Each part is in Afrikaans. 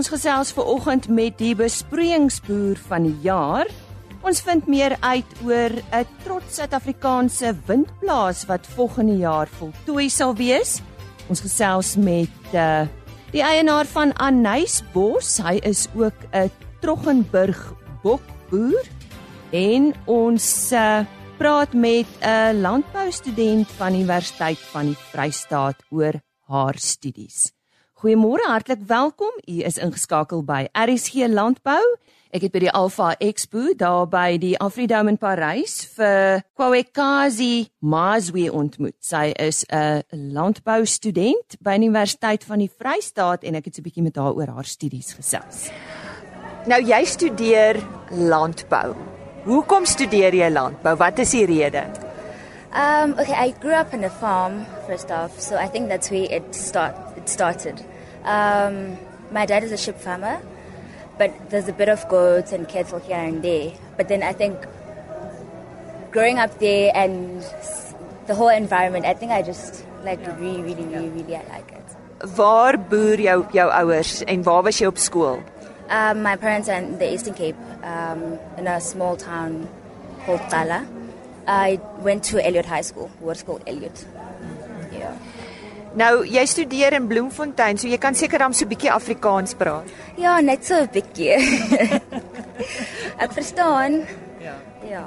ons gesels ver oggend met die besproeiingsboer van die jaar. Ons vind meer uit oor 'n trots Suid-Afrikaanse windplaas wat volgende jaar voltooi sal wees. Ons gesels met uh, die eienaar van Anysbos. Hy is ook 'n Troggenburg bokboer en ons uh, praat met 'n landboustudent van die Universiteit van die Vrystaat oor haar studies. Goeiemôre, hartlik welkom. U is ingeskakel by RSG Landbou. Ek het by die Alpha Expo daar by die Afridome in Parys vir Kwawekazi Mazwi ontmoet. Sy is 'n landboustudent by die Universiteit van die Vrystaat en ek het 'n bietjie met haar oor haar studies gesels. Nou jy studeer landbou. Hoekom studeer jy landbou? Wat is die rede? Um, okay, I grew up in a farm first off, so I think that's where it start it started. Um, my dad is a sheep farmer, but there's a bit of goats and cattle here and there. But then I think growing up there and the whole environment, I think I just like yeah. really, really, really, really, I like it. Waar boer jou jou ouers en waar was jy op skool? Um, my parents are in the Eastern Cape, um, in a small town called Tala. I went to Elliot High School, what's called Elliot. Nou, jy studeer in Bloemfontein, so jy kan seker dan so 'n bietjie Afrikaans praat. Ja, net so 'n bietjie. Ek verstaan. Ja. Ja.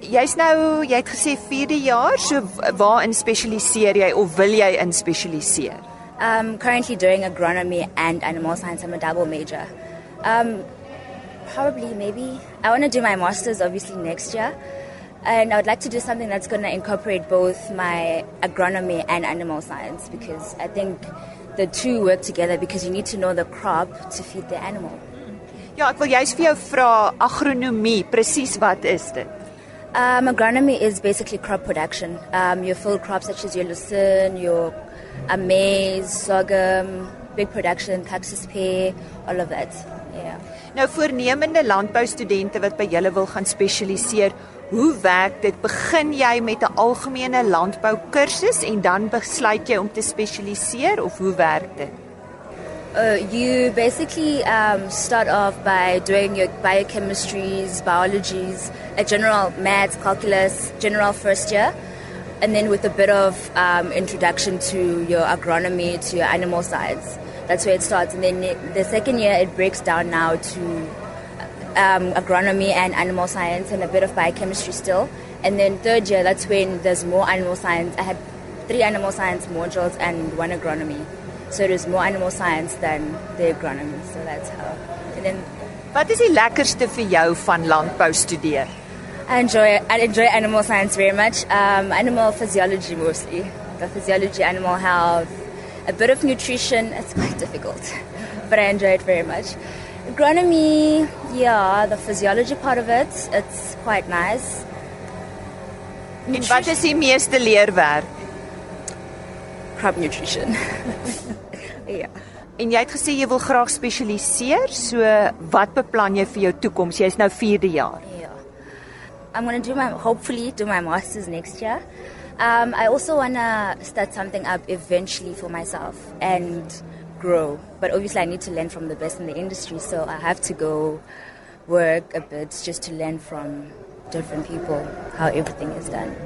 Jy's nou, jy het gesê 4de jaar, so waarin spesialiseer jy of wil jy in spesialiseer? Um currently doing agronomy and animal science I'm a double major. Um probably maybe I want to do my masters obviously next year. And I would like to do something that's going to incorporate both my agronomy and animal science because I think the two work together because you need to know the crop to feed the animal. Ja, ek wil juist vir jou vra agronomie, presies wat is dit? Um, agronomy is basically crop production. Um, your full crops such as your lucerne, your maize, sorghum, big production, cactus pear, all of that. Yeah. Nou voornemende landboustudente wat by julle wil gaan spesialiseer, Hoe werk dit? Begin jy met 'n algemene landbou kursus en dan besluit jy om te spesialiseer of hoe werk dit? Uh, you basically um, start off by doing your biochemistries, biologies, a general maths, calculus, general first year, and then with a bit of um, introduction to your agronomy, to your animal science. That's where it starts. And then the second year, it breaks down now to um, agronomy and animal science and a bit of biochemistry still. And then third year, that's when there's more animal science. I had three animal science modules and one agronomy. So there's more animal science than the agronomy. So that's how. And then. Wat is die lekkerste vir jou van landbou studeer? I enjoy I enjoy animal science very much. Um, animal physiology mostly. The physiology, animal health, a bit of nutrition. It's quite difficult, but I enjoy it very much. Agronomy, yeah, the physiology part of it, it's quite nice. En wat is die meeste leerwerk? Crop nutrition. ja. En jy het gesê jy wil graag spesialiseer, so wat beplan jy vir jou toekoms? Jy's nou 4de jaar. Ja. I'm going to do my hopefully do my masters next year. Um I also want to start something up eventually for myself and grow. But obviously, I need to learn from the best in the industry, so I have to go work a bit just to learn from different people how everything is done.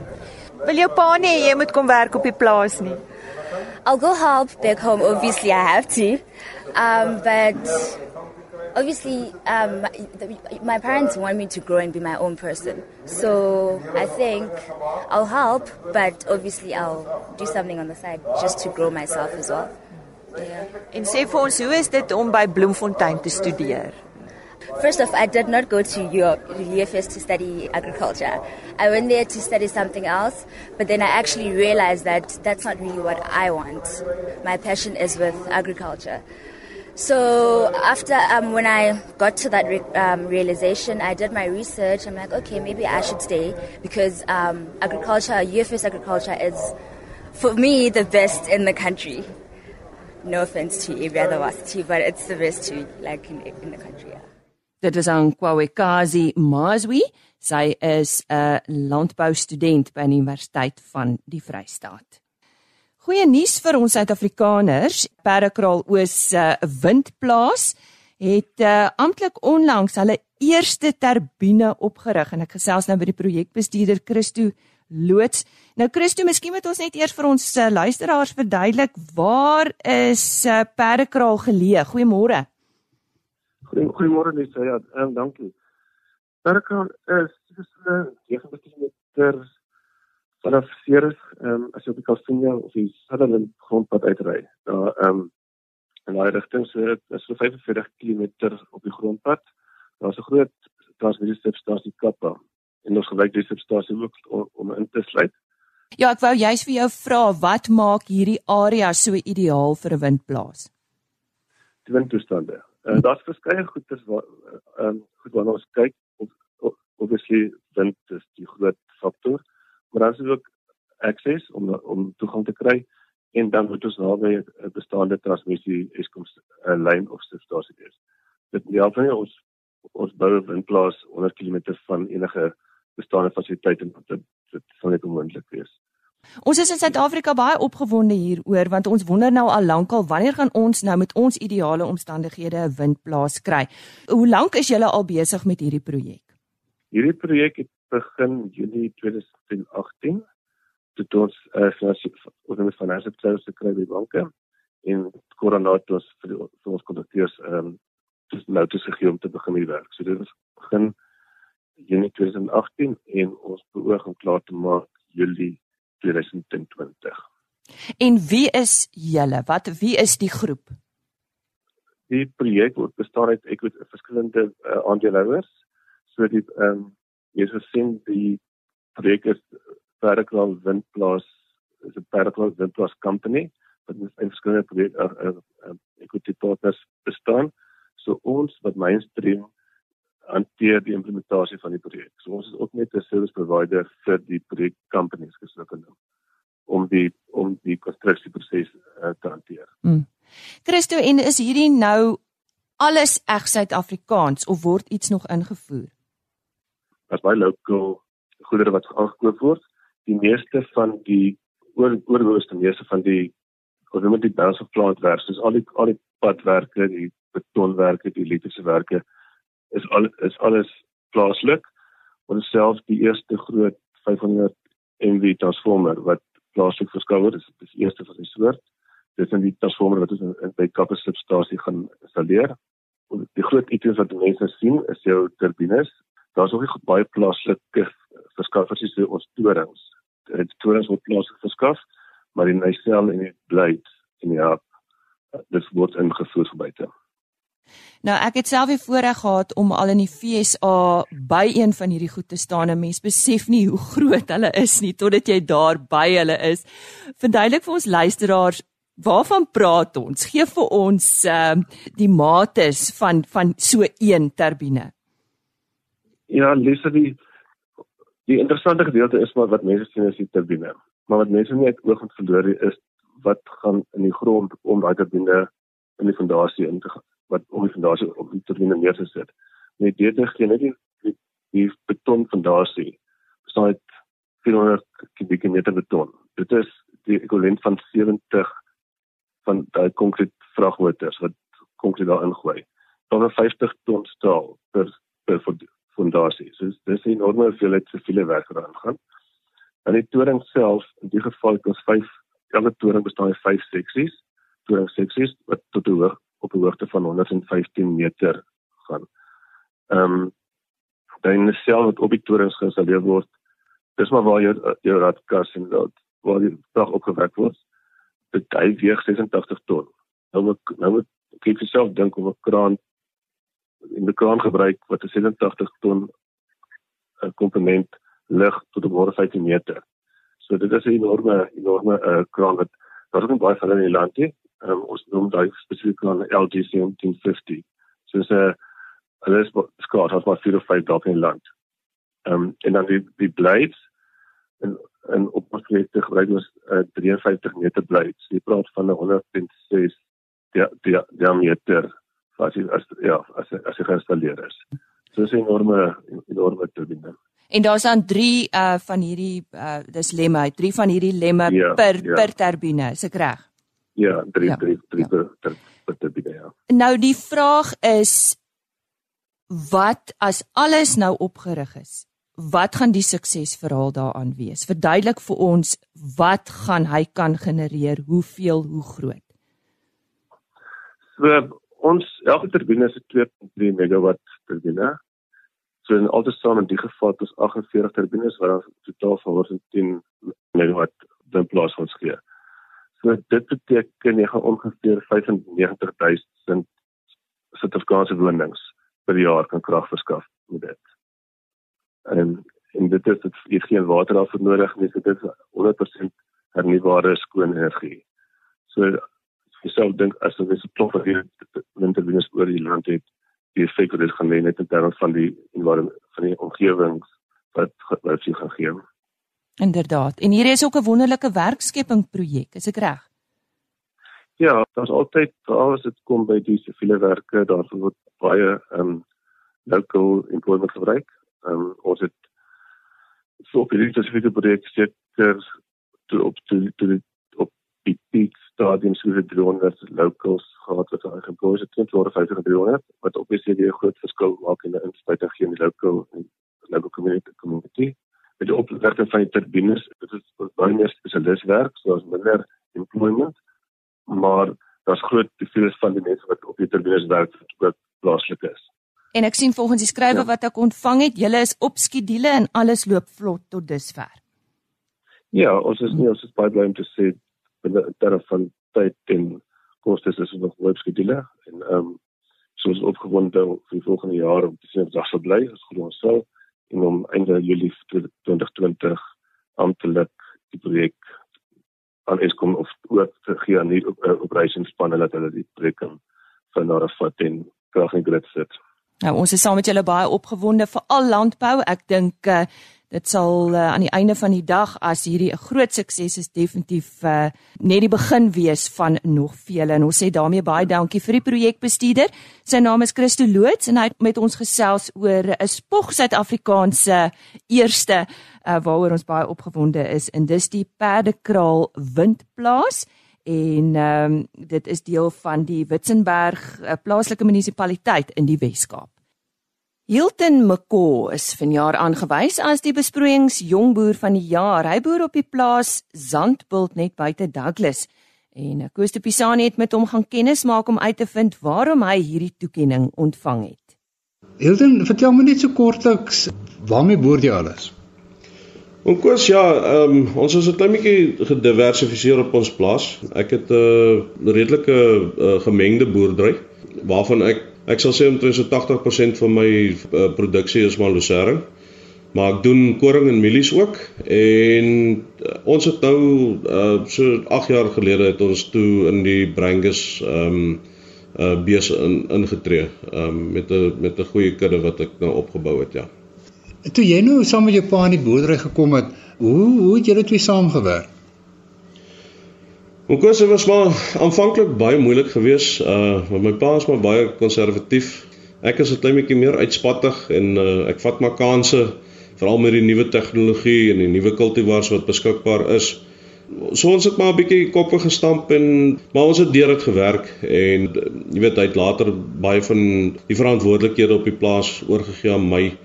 Wil jou pa nie jy moet kom werk op die plaas nie? I'll go help back home. Obviously, I have to. Um, but obviously, um, my parents want me to grow and be my own person. So I think I'll help, but obviously, I'll do something on the side just to grow myself as well. Ja. En sê vir ons, hoe is dit om by Bloemfontein te studeer? First off, I did not go to UFS to study agriculture. I went there to study something else, but then I actually realized that that's not really what I want. My passion is with agriculture. So after um, when I got to that re um, realization, I did my research. I'm like, okay, maybe I should stay because um, agriculture, UFS agriculture, is for me the best in the country. no offense to every other but it's the best to like in, in the country. Dit was aan Kwawekazi Mazwi. Sy is 'n landboustudent by die Universiteit van die Vrystaat. Goeie nuus vir ons Suid-Afrikaners. Parakraal Oos se uh, windplaas het uh, amptelik onlangs hulle eerste turbine opgerig en ek gesels nou by die projekbestuurder Christo loods. Nou Christo, miskien moet ons net eers vir ons uh, luisteraars verduidelik waar is uh, Parakraal geleë? Goeiemôre. Goeiemôre Lisa. Ja, um, dankie. Parakraal is 'n uh, 90 km vanaf Ceres, ehm um, as jy op die Kastinia of die Sutherland grondpad uitry, daar ehm um, in daai rigting so is so 45 km op die grondpad. Daar's 'n groot transmissiestasie Kappa en ons gebruik die substasie ook om, om in te sluit. Ja, ek wou juist vir jou vra wat maak hierdie area so ideaal vir 'n windplaas? Die windtoestande. Uh, Daar's verskeie goeders wat ehm um, goed wanneer ons kyk, obviously wind is die groot faktor maar dan is ook access om om toegang te kry en dan moet ons naby 'n bestaande transmissie Eskom 'n lyn of substasie hê. Dit ja, van ons ons bou 'n windplaas 100 km van enige bestaande fasiliteit en dit dit sal net onmoontlik wees. Ons is in Suid-Afrika baie opgewonde hieroor want ons wonder nou al lankal wanneer gaan ons nou met ons ideale omstandighede 'n windplaas kry. Hoe lank is julle al besig met hierdie projek? Hierdie projek het begin Junie 2018 toe ons uh, ons het finansiële close gekry by banke en korona het ons vir, die, vir ons kontrakteurs ehm um, dis nou te gegee om te begin hier werk. So dit is begin Junie 2018 en ons beoog om klaar te maak Julie 2020. En wie is julle? Wat wie is die groep? Die projek word bestaan uit ek weet verskillende uh, aandeelhouers. So die ehm um, jy sou sien die projek is Paragraaf Windplaas is 'n Paragraaf Windplaas company wat met verskillende projek uh, uh, uh, equity partners bestaan. So ons wat mainstream hanteer die implementasie van die projek. So ons is ook net 'n service provider vir die projek companies gesoekende om die om die konstruksieproses uh, te hanteer. Mm. Christo en is hierdie nou alles reg Suid-Afrikaans of word iets nog ingevoer? As baie local goedere wat aangekoop word. Die meeste van die oor oorhoogste meeste van die of noem dit balance of plant werk, soos al die al die padwerke, die betonwerke, die elektriese werke is al is alles plaaslik. Ons self die eerste groot 500 MV transformer wat plaaslik verskaf word, is die eerste van sy soort. Dit is 'n transformer wat ons in, in by Kaapse substasie gaan installeer. Die groot items wat mense sien is jou turbines daar's ook nie baie plaaslike verskaffers soos ons torings. Dit torings word plaaslik verskaf, maar die nacelle en die blade en ja, dit word ingevoer van buite. Nou ek het self die voorreg gehad om al in die FSA by een van hierdie goed te staan. 'n Mens besef nie hoe groot hulle is nie totdat jy daar by hulle is. Verduidelik vir ons luisteraars Waarvan praat ons? Geef vir ons ehm uh, die mates van van so een turbine. Ja, Lisa, die die interessante gedeelte is maar wat mense sien as die turbine. Maar wat mense nie uit oog moet verloor is wat gaan in die grond om daai turbine in die fondasie in te gaan, wat om die fondasie op die turbine neer te sit. Net dit is geen net die, die, die beton fondasie bestaan uit 400 kubieke meter beton. Dit is die ekwivalent van 70 van daai konkrete vragmotors wat konkreet daar ingooi. Daar is 50 ton staal per per fondasie. So dis 'n enorme hoeveelheid siviele werk wat daarin gaan. En die toring self, in die geval het ons 5 elke toring bestaan uit 5 seksies, toring seksies wat tot 'n hoog op 'n hoogte van 115 meter gaan. Ehm um, dan die sel wat op die torings geïnstalleer word, dis maar waar jou jou radkas en dat waar die dag opgewek word. Dit hy weeg 86 ton. Nou nou moet kyk vir jouself dink om 'n kraan in die kraan gebruik wat 'n 87 ton uh, komponent lig tot op 15 meter. So dit is 'n enorme enorme uh, kraan wat daar is baie van in die land hier. Um, ons noem daai spesifieke kraan LG 1750. So dis 'n uh, hulle is skaat het maar 4 of 5 dalk in die land. Ehm um, en dan die die blades en en op ons projekte gebruik ons uh, 53 meter blades. Jy praat van 'n 106 dia, dia, diameter as jy as ja, as as hy geïnstalleer is. So 'n enorme enorme turbine. En daar's dan 3 uh van hierdie uh dis lemme, 3 van hierdie lemme ja, per ja. per turbine, is ek reg? Ja, 3 3 3 per per, per turbine ja. Nou die vraag is wat as alles nou opgerig is? Wat gaan die suksesverhaal daaraan wees? Verduidelik vir ons wat gaan hy kan genereer? Hoeveel, hoe groot? So ons elke turbine is 2.3 megawatt turbine. So in altesaam in die geval is 48 turbines wat dan totaal van 110 megawatt dan plaas ons gee. So dit beteken jy gaan ongeveer 95000 sertifikaatse wonings per jaar kan krag verskaf met dit. En en dit is dit is geen water daarvoor nodig nie, dit is 100% hernubare skoon energie. So sou dink as jy 'n klop van hierdie windturbines oor die land het, die effek wat dit gaan hê net in terme van die environment van die omgewing wat wat jy gaan gee. Inderdaad. En hier is ook 'n wonderlike werkskeping projek, is ek reg? Ja, daar's altyd as dit kom by die siviele werke, daar word baie ehm um, local employment gebruik. Ehm um, ons het so op hierdie spesifieke projek seker toe op toe toe op die peak stadium so vir 300 locals gehad wat hulle geboos het teen 25300 wat obviously 'n groot verskil maak in die inspuiting in die local local community community. Met die opligting van die turbines dit is baie meer spesialiswerk so as minder employment maar daar's groot hoeveelheid van die mense wat op die turbines werk wat plaaslik is. En ek sien volgens die skrywe ja. wat ek ontvang het julle is op skedule en alles loop vlot tot dusver. Ja, ons is nie ons is baie bly om te sê binne in terme van tyd en kostes is nog hoop skedule en ehm um, soos opgewonde vir die volgende jaar om te sien of dit sal bly as glo ons sal en om einde Julie 2020 amptelik die projek aan Eskom of ook te gee aan die operasiespanne dat hulle die projek kan af vat en krag in grid sit. Nou ons is saam met julle baie opgewonde vir al landbou. Ek dink uh, dit sal uh, aan die einde van die dag as hierdie 'n groot sukses is definitief uh, net die begin wees van nog vele. En ons sê daarmee baie dankie vir die projekbestuurder. Sy naam is Christo Loots en hy het met ons gesels oor 'n spog Suid-Afrikaanse eerste uh, waaroor ons baie opgewonde is en dis die Perdekraal windplaas en ehm um, dit is deel van die Witzenberg uh, plaaslike munisipaliteit in die Wes-Kaap. Hilton McCaw is vanjaar aangewys as die besproeiingsjongboer van die jaar. Hy boer op die plaas Zandbult net buite Douglas. En Koos de Pisani het met hom gaan kennis maak om uit te vind waarom hy hierdie toekenning ontvang het. Hilton, vertel my net so kortliks waarmee boer jy alles? Ons kos ja, um, ons is 'n klein bietjie gediversifiseer op ons plaas. Ek het 'n uh, redelike uh, gemengde boerdery waarvan ek ek sal sê omtrent so 80% van my uh, produksie is maar losering. Maar ek doen koring en mielies ook en uh, ons het nou uh, so 8 jaar gelede het ons toe in die Brangus ehm um, uh bees in ingetree um met 'n met 'n goeie kudde wat ek nou opgebou het ja. Toe jy nou saam met jou pa in die boerdery gekom het, hoe hoe het julle twee saamgewerk? Hoe kos dit was maar aanvanklik baie moeilik geweest, uh want my pa is maar baie konservatief. Ek is 'n klein bietjie meer uitspattig en uh ek vat maar kansse veral met die nuwe tegnologie en die nuwe kultivars wat beskikbaar is. So ons het maar 'n bietjie koppe gestamp en maar ons het deur dit gewerk en jy weet hy het later baie van die verantwoordelikhede op die plaas oorgegee aan my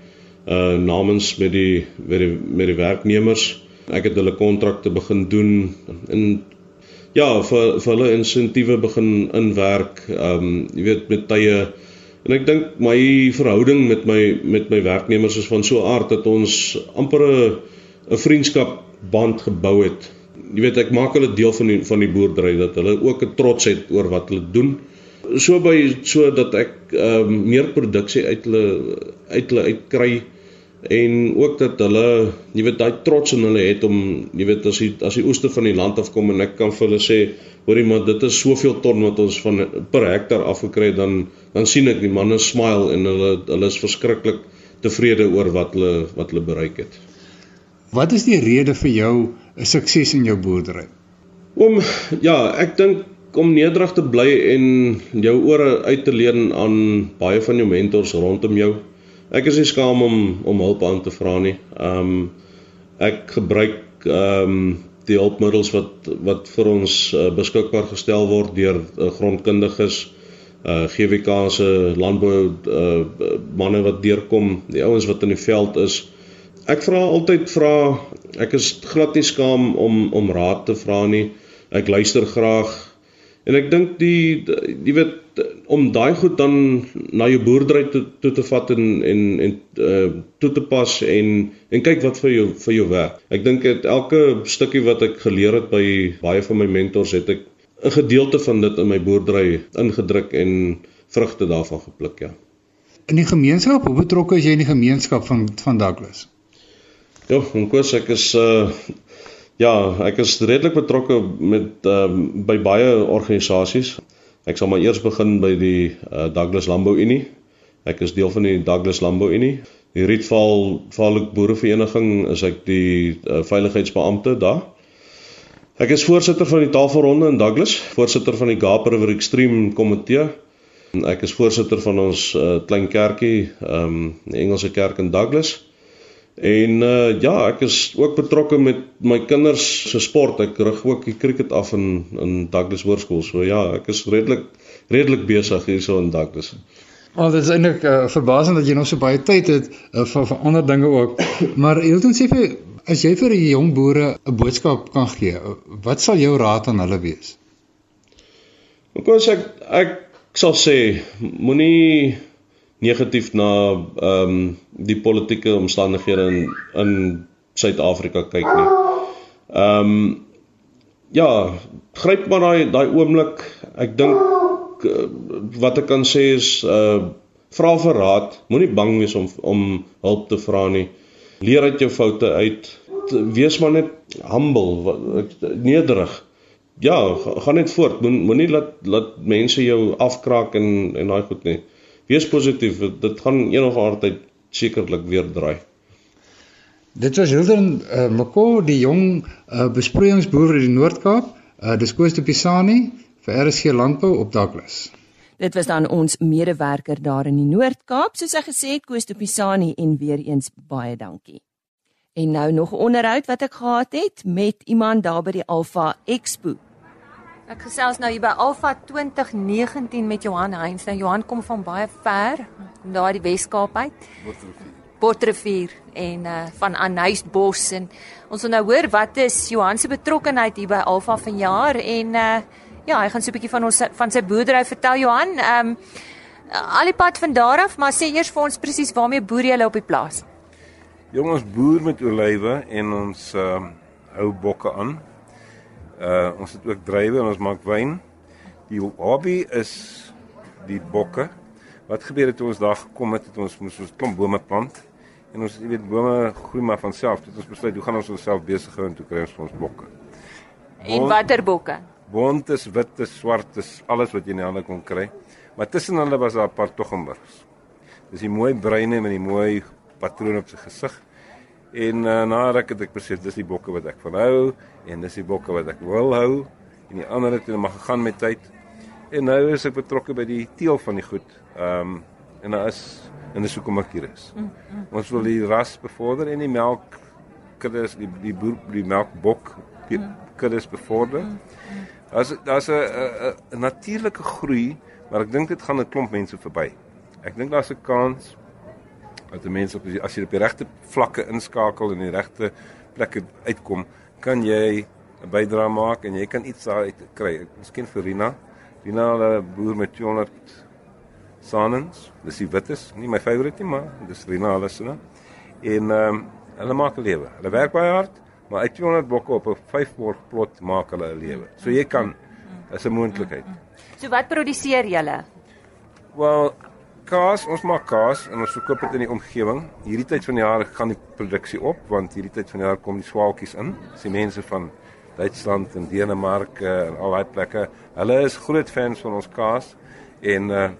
uh namens met die met die met die werknemers. Ek het hulle kontrakte begin doen en ja, vir vir hulle insentiewe begin inwerk. Um jy weet met tye en ek dink my verhouding met my met my werknemers is van so 'n aard dat ons amper 'n 'n vriendskap band gebou het. Jy weet ek maak hulle deel van die van die boerdery dat hulle ook 'n trots het oor wat hulle doen. So by so dat ek ehm um, meer produksie uit hulle uit hulle uitkry en ook dat hulle jy weet daai trots in hulle het om jy weet as die as die oeste van die land afkom en ek kan vir hulle sê hoorie maar dit is soveel ton wat ons van per hektaar afgekry dan dan sien ek die manne smile en hulle hulle is verskriklik tevrede oor wat hulle wat hulle bereik het. Wat is die rede vir jou 'n sukses in jou boerdery? Om ja, ek dink om nederig te bly en jou ore uit te leen aan baie van jou mentors rondom jou ek is nie skaam om om hulp aan te vra nie. Ehm um, ek gebruik ehm um, die hulpmiddels wat wat vir ons uh, beskikbaar gestel word deur uh, grondkundiges, uh GWK se landbou uh manne wat deurkom, die ouens wat in die veld is. Ek vra altyd vra ek is glad nie skaam om om raad te vra nie. Ek luister graag En ek dink die jy weet om daai goed dan na jou boerdery toe, toe te vat en en en uh toe te pas en en kyk wat vir jou vir jou werk. Ek dink dit elke stukkie wat ek geleer het by baie van my mentors het ek 'n gedeelte van dit in my boerdery ingedruk en vrugte daarvan gepluk, ja. In die gemeenskap, hoe betrokke is jy in die gemeenskap van van Douglas? Ja, en kos ek is uh Ja, ek is redelik betrokke met ehm um, by baie organisasies. Ek sal maar eers begin by die uh, Douglas Landbou Unie. Ek is deel van die Douglas Landbou Unie. Die Rietval Valk Boerevereniging is ek die uh, veiligheidsbeampte daar. Ek is voorsitter van die Tafelronde in Douglas, voorsitter van die Gaaper River Extreme Komitee. Ek is voorsitter van ons uh, klein kerkie, ehm um, die Engelse kerk in Douglas. En uh ja, ek is ook betrokke met my kinders se sport. Ek rig ook die cricket af in in Douglas Hoërskool. So ja, ek is redelik redelik besig hierso in Douglas. Al dit is eintlik uh, verbasend dat jy nog so baie tyd het uh, vir vir ander dinge ook. Maar Hilton sê vir as jy vir die jong boere 'n boodskap kan gee, wat sal jou raad aan hulle wees? Ek wou sê ek, ek sal sê moenie negatief na ehm um, die politieke omstandighede in in Suid-Afrika kyk nie. Ehm um, ja, gryp maar daai daai oomblik. Ek dink uh, wat ek kan sê is uh vra vir raad. Moenie bang wees om om hulp te vra nie. Leer uit jou foute uit. Wees maar net humble, nederig. Ja, gaan net voort. Moenie laat laat mense jou afkraak en en daai goed nie wees positief. Dit gaan eendag altyd sekerlik weer draai. Dit was Hilden uh, Mako, die jong uh, besproeiingsboer in die Noord-Kaap. Uh, dis Koos de Pisani vir RSG Landbou op Douglas. Dit was dan ons medewerker daar in die Noord-Kaap, soos hy gesê het, Koos de Pisani en weer eens baie dankie. En nou nog 'n onderhoud wat ek gehad het met iemand daar by die Alpha Expo. Ek gesels nou hier by Alpha 2019 met Johan Heinz. Nou Johan kom van baie ver, daar die Wes-Kaap uit. Botrivier. Botrivier en uh van Anhuisbos en ons wil nou hoor wat is Johan se betrokkeheid hier by Alpha vanjaar en uh ja, hy gaan so 'n bietjie van ons van sy boerdery vertel Johan. Ehm um, al die pad van daar af, maar sê eers vir ons presies waarmee boer jy op die plaas? Jong ons boer met olywe en ons ehm uh, hou bokke aan Uh ons het ook drywe en ons maak wyn. Die hobby is die bokke. Wat gebeur het toe ons daar gekom het, het ons moes ons klomp bome plant en ons jy weet bome groei maar van self. Dit ons besluit hoe gaan ons onsself besig hou en toe kry ons vir ons bokke. En watter bokke? Bontes, wites, swartes, alles wat jy in die hande kon kry. Maar tussen hulle was daar 'n paar toggenburgs. Dis die mooi bruine met die mooi patroon op sy gesig. En uh, na ruk het ek besef dis die bokke wat ek van hou en dis die bokke wat ek wil hou en die ander het mag gegaan met tyd. En nou is ek betrokke by die teel van die goed. Ehm um, en daar is en dis hoekom ek hier is. Mm, mm. Ons wil die ras bevorder en die melk kuddes die die boer die melkbok die mm. kuddes bevorder. Daar's daar's 'n 'n natuurlike groei, maar ek dink dit gaan 'n klomp mense verby. Ek dink daar's 'n kans dat mense op die, as jy op die regte vlakke inskakel en die regte plekke uitkom, kan jy 'n bydrae maak en jy kan iets daar uit kry. Miskien vir Rina. Rina hulle boer met 200 sanens. Dis die wites, nie my favourite nie, maar dis Rina hulle se. En ehm um, hulle maak 'n lewe. Hulle werk baie hard, maar uit 200 bokke op 'n 5 bord plot maak hulle 'n lewe. So jy kan is 'n moontlikheid. So wat produseer julle? Wel, kaas, ons maak kaas en ons verkoop dit in die omgewing. Hierdie tyd van die jaar gaan die produksie op want hierdie tyd van die jaar kom die swaalkies in. Dis die mense van Duitsland en Denemarke en al daai plekke. Hulle is groot fans van ons kaas en uh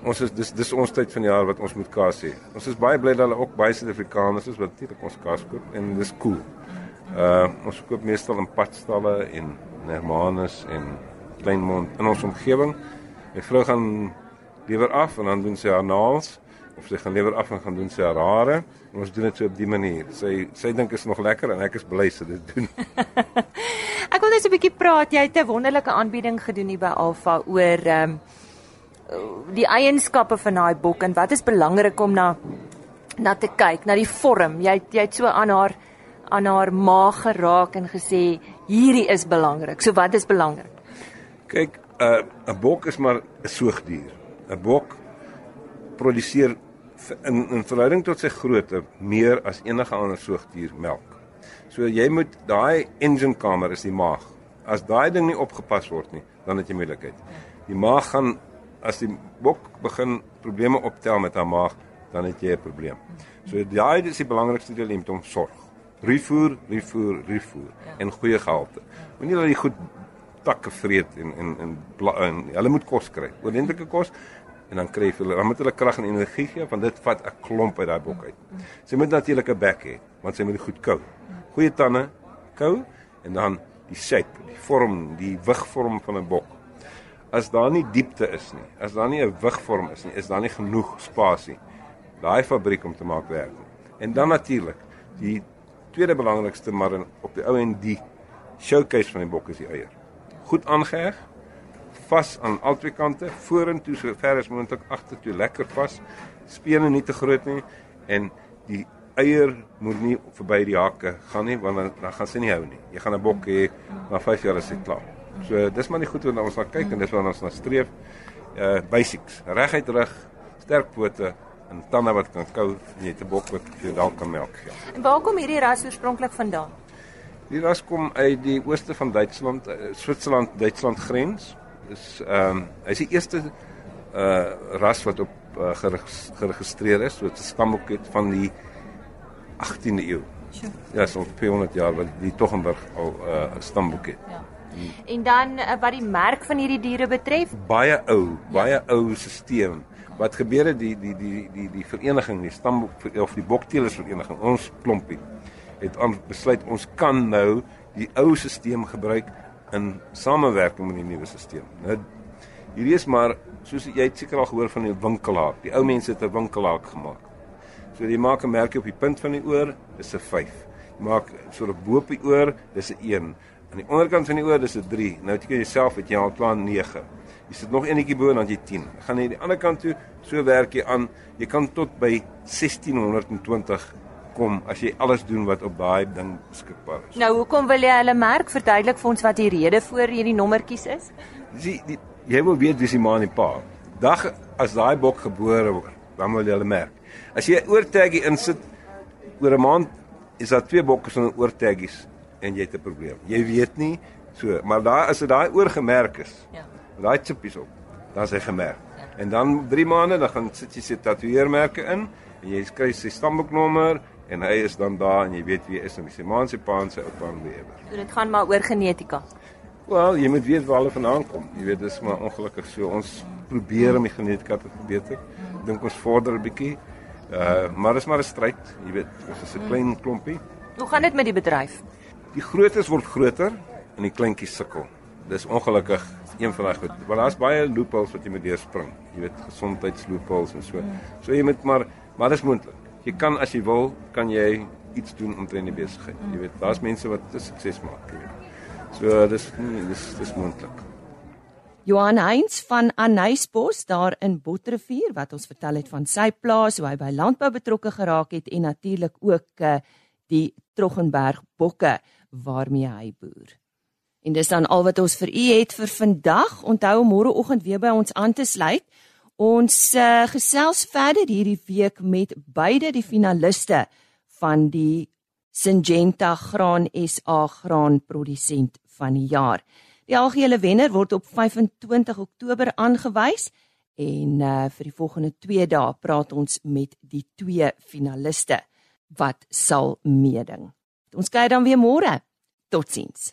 ons is dis dis ons tyd van die jaar wat ons moet kaas hê. Ons is baie bly dat hulle ook baie Suid-Afrikaners is wat natuurlik ons kaas koop en dis cool. Uh ons koop meestal in padstalle en Hermanus en Kleinmond in ons omgewing. My vrou gaan lewer af en dan doen sy haar naels of sy gaan lewer af en gaan doen sy hare. En ons doen dit so op die manier. Sy sy dink is nog lekker en ek is bly sy dit doen. Ek wil net 'n bietjie praat. Jy het 'n wonderlike aanbieding gedoen hier by Alpha oor ehm um, die eienskappe van daai bok en wat is belangrik om na na te kyk, na die vorm. Jy jy het so aan haar aan haar maag geraak en gesê hierdie is belangrik. So wat is belangrik? Kyk, 'n uh, 'n bok is maar 'n soogdier. 'n Bok produseer in in verhouding tot sy grootte meer as enige ander soogdier melk. So jy moet daai engine kamer is die maag. As daai ding nie opgepas word nie, dan het jy moeilikheid. Die maag gaan as die bok begin probleme optel met haar maag, dan het jy 'n probleem. So daai is die belangrikste deel om te sorg. Refoer, refoer, refoer ja. en goeie gehalte. Moenie dat die goed takke vreet en en en, en hulle moet kos kry. Oordentlike kos en dan kry hulle dan moet hulle krag en energie gee want dit vat 'n klomp uit daai bok uit. Sy moet natuurlik 'n bek hê want sy moet goed kou. Goeie tande, kou en dan die shape, die vorm, die wigvorm van 'n bok. As daar nie diepte is nie, as daar nie 'n wigvorm is nie, is daar nie genoeg spasie daai fabriek om te maak werk. En dan natuurlik die tweede belangrikste maar op die ou en die showcase van die bok is die eier. Goed aangeheg, vas aan albei kante, vorentoe so ver as moontlik, agtertoe lekker vas. Spene nie te groot nie en die eier moet nie verby die hakke gaan nie want dan, dan gaan sy nie hou nie. Jy gaan 'n bok hê na 5 jaar as dit klaar. So dis maar nie goed wat ons na kyk en dis wat ons na streef. Uh basics, reguit rug, sterk pote, en tande wat kan kou jy te bok wat jy dalk kan melk gee. En waar kom hierdie ras oorspronklik vandaan? Die ras kom uit die ooste van Duitsland, uh, Switserland, Duitsland grens. Is ehm um, hy's die eerste uh ras wat op uh, geregistreer is, so 'n stambok het van die 18de eeu. Sure. Ja, so 200 jaar wat die Toggenburg al 'n uh, stambok het. Ja. En dan uh, wat die merk van hierdie diere betref, baie ou, baie ja. ou stelsel wat gebeur het die die die die die vereniging die stam of die bokteelers vereniging ons klompie het aan besluit ons kan nou die ou stelsel gebruik in samewerking met die nuwe stelsel. Nou hierdie is maar soos jy het seker al gehoor van die winkelhaak. Die ou mense het 'n winkelhaak gemaak. So jy maak 'n merkie op die punt van die oor, dis 'n 5. Jy maak so 'n bo op die oor, dis 'n 1. Aan die onderkant van die oor dis 'n 3. Nou het jy jouself het jy al klaar 9. Jy sit nog enetjie bo en dan jy 10. Gaan jy die ander kant toe, so werk jy aan. Jy kan tot by 1620 kom as jy alles doen wat op daai ding beskikbaar is. Nou, hoekom wil jy hulle merk? Verduidelik vir ons wat die rede vir hierdie nommertjies is. Dis die jy wil weet dis die ma en die pa. Dag as daai bok gebore word, dan wil jy hulle merk. As jy oortaggie insit oor 'n maand is daar twee bokke sonder oortaggies en jy het 'n probleem. Jy weet nie so, maar daai as dit daai oorgemerk is. Ja daai chippies op. Dan is hy gemerk. Ja. En dan 3 maande dan gaan sit jy sy tatoeëermerke in en jy skryf sy stamboeknommer en hy is dan daar en jy weet wie hy is en sy ma en sy pa en sy oupa en wie ewer. So dit gaan maar oor genetika. Wel, jy moet weet waar hulle vandaan kom. Jy weet dis maar ongelukkig so ons probeer om die genetika te verbeter. Ek dink ons vorder 'n bietjie. Uh maar dis maar 'n stryd, jy weet, ons is 'n klein klompie. Hoe gaan dit met die bedryf? Die grootes word groter en die kleintjies sukkel. Dis ongelukkig een van daai goed. Want daar's baie loopholes wat jy moet deurspring. Jy weet gesondheidsloopholes en so. So jy moet maar maar dis moontlik. Jy kan as jy wil, kan jy iets doen om te in die besigheid. Jy weet, daar's mense wat sukses maak, jy weet. So dis dis dis moontlik. Johan Heinz van Anysbos daar in Botterivier wat ons vertel het van sy plaas hoe hy by landbou betrokke geraak het en natuurlik ook uh, die Troggenberg bokke waarmee hy boer. En dis dan al wat ons vir u het vir vandag. Onthou môreoggend weer by ons aan te sluit. Ons uh, gesels verder hierdie week met beide die finaliste van die Syngenta Graan SA graanprodusent van die jaar. Die algehele wenner word op 25 Oktober aangewys en uh, vir die volgende 2 dae praat ons met die twee finaliste wat sal meeding. Ons kyk dan weer môre. Totsiens.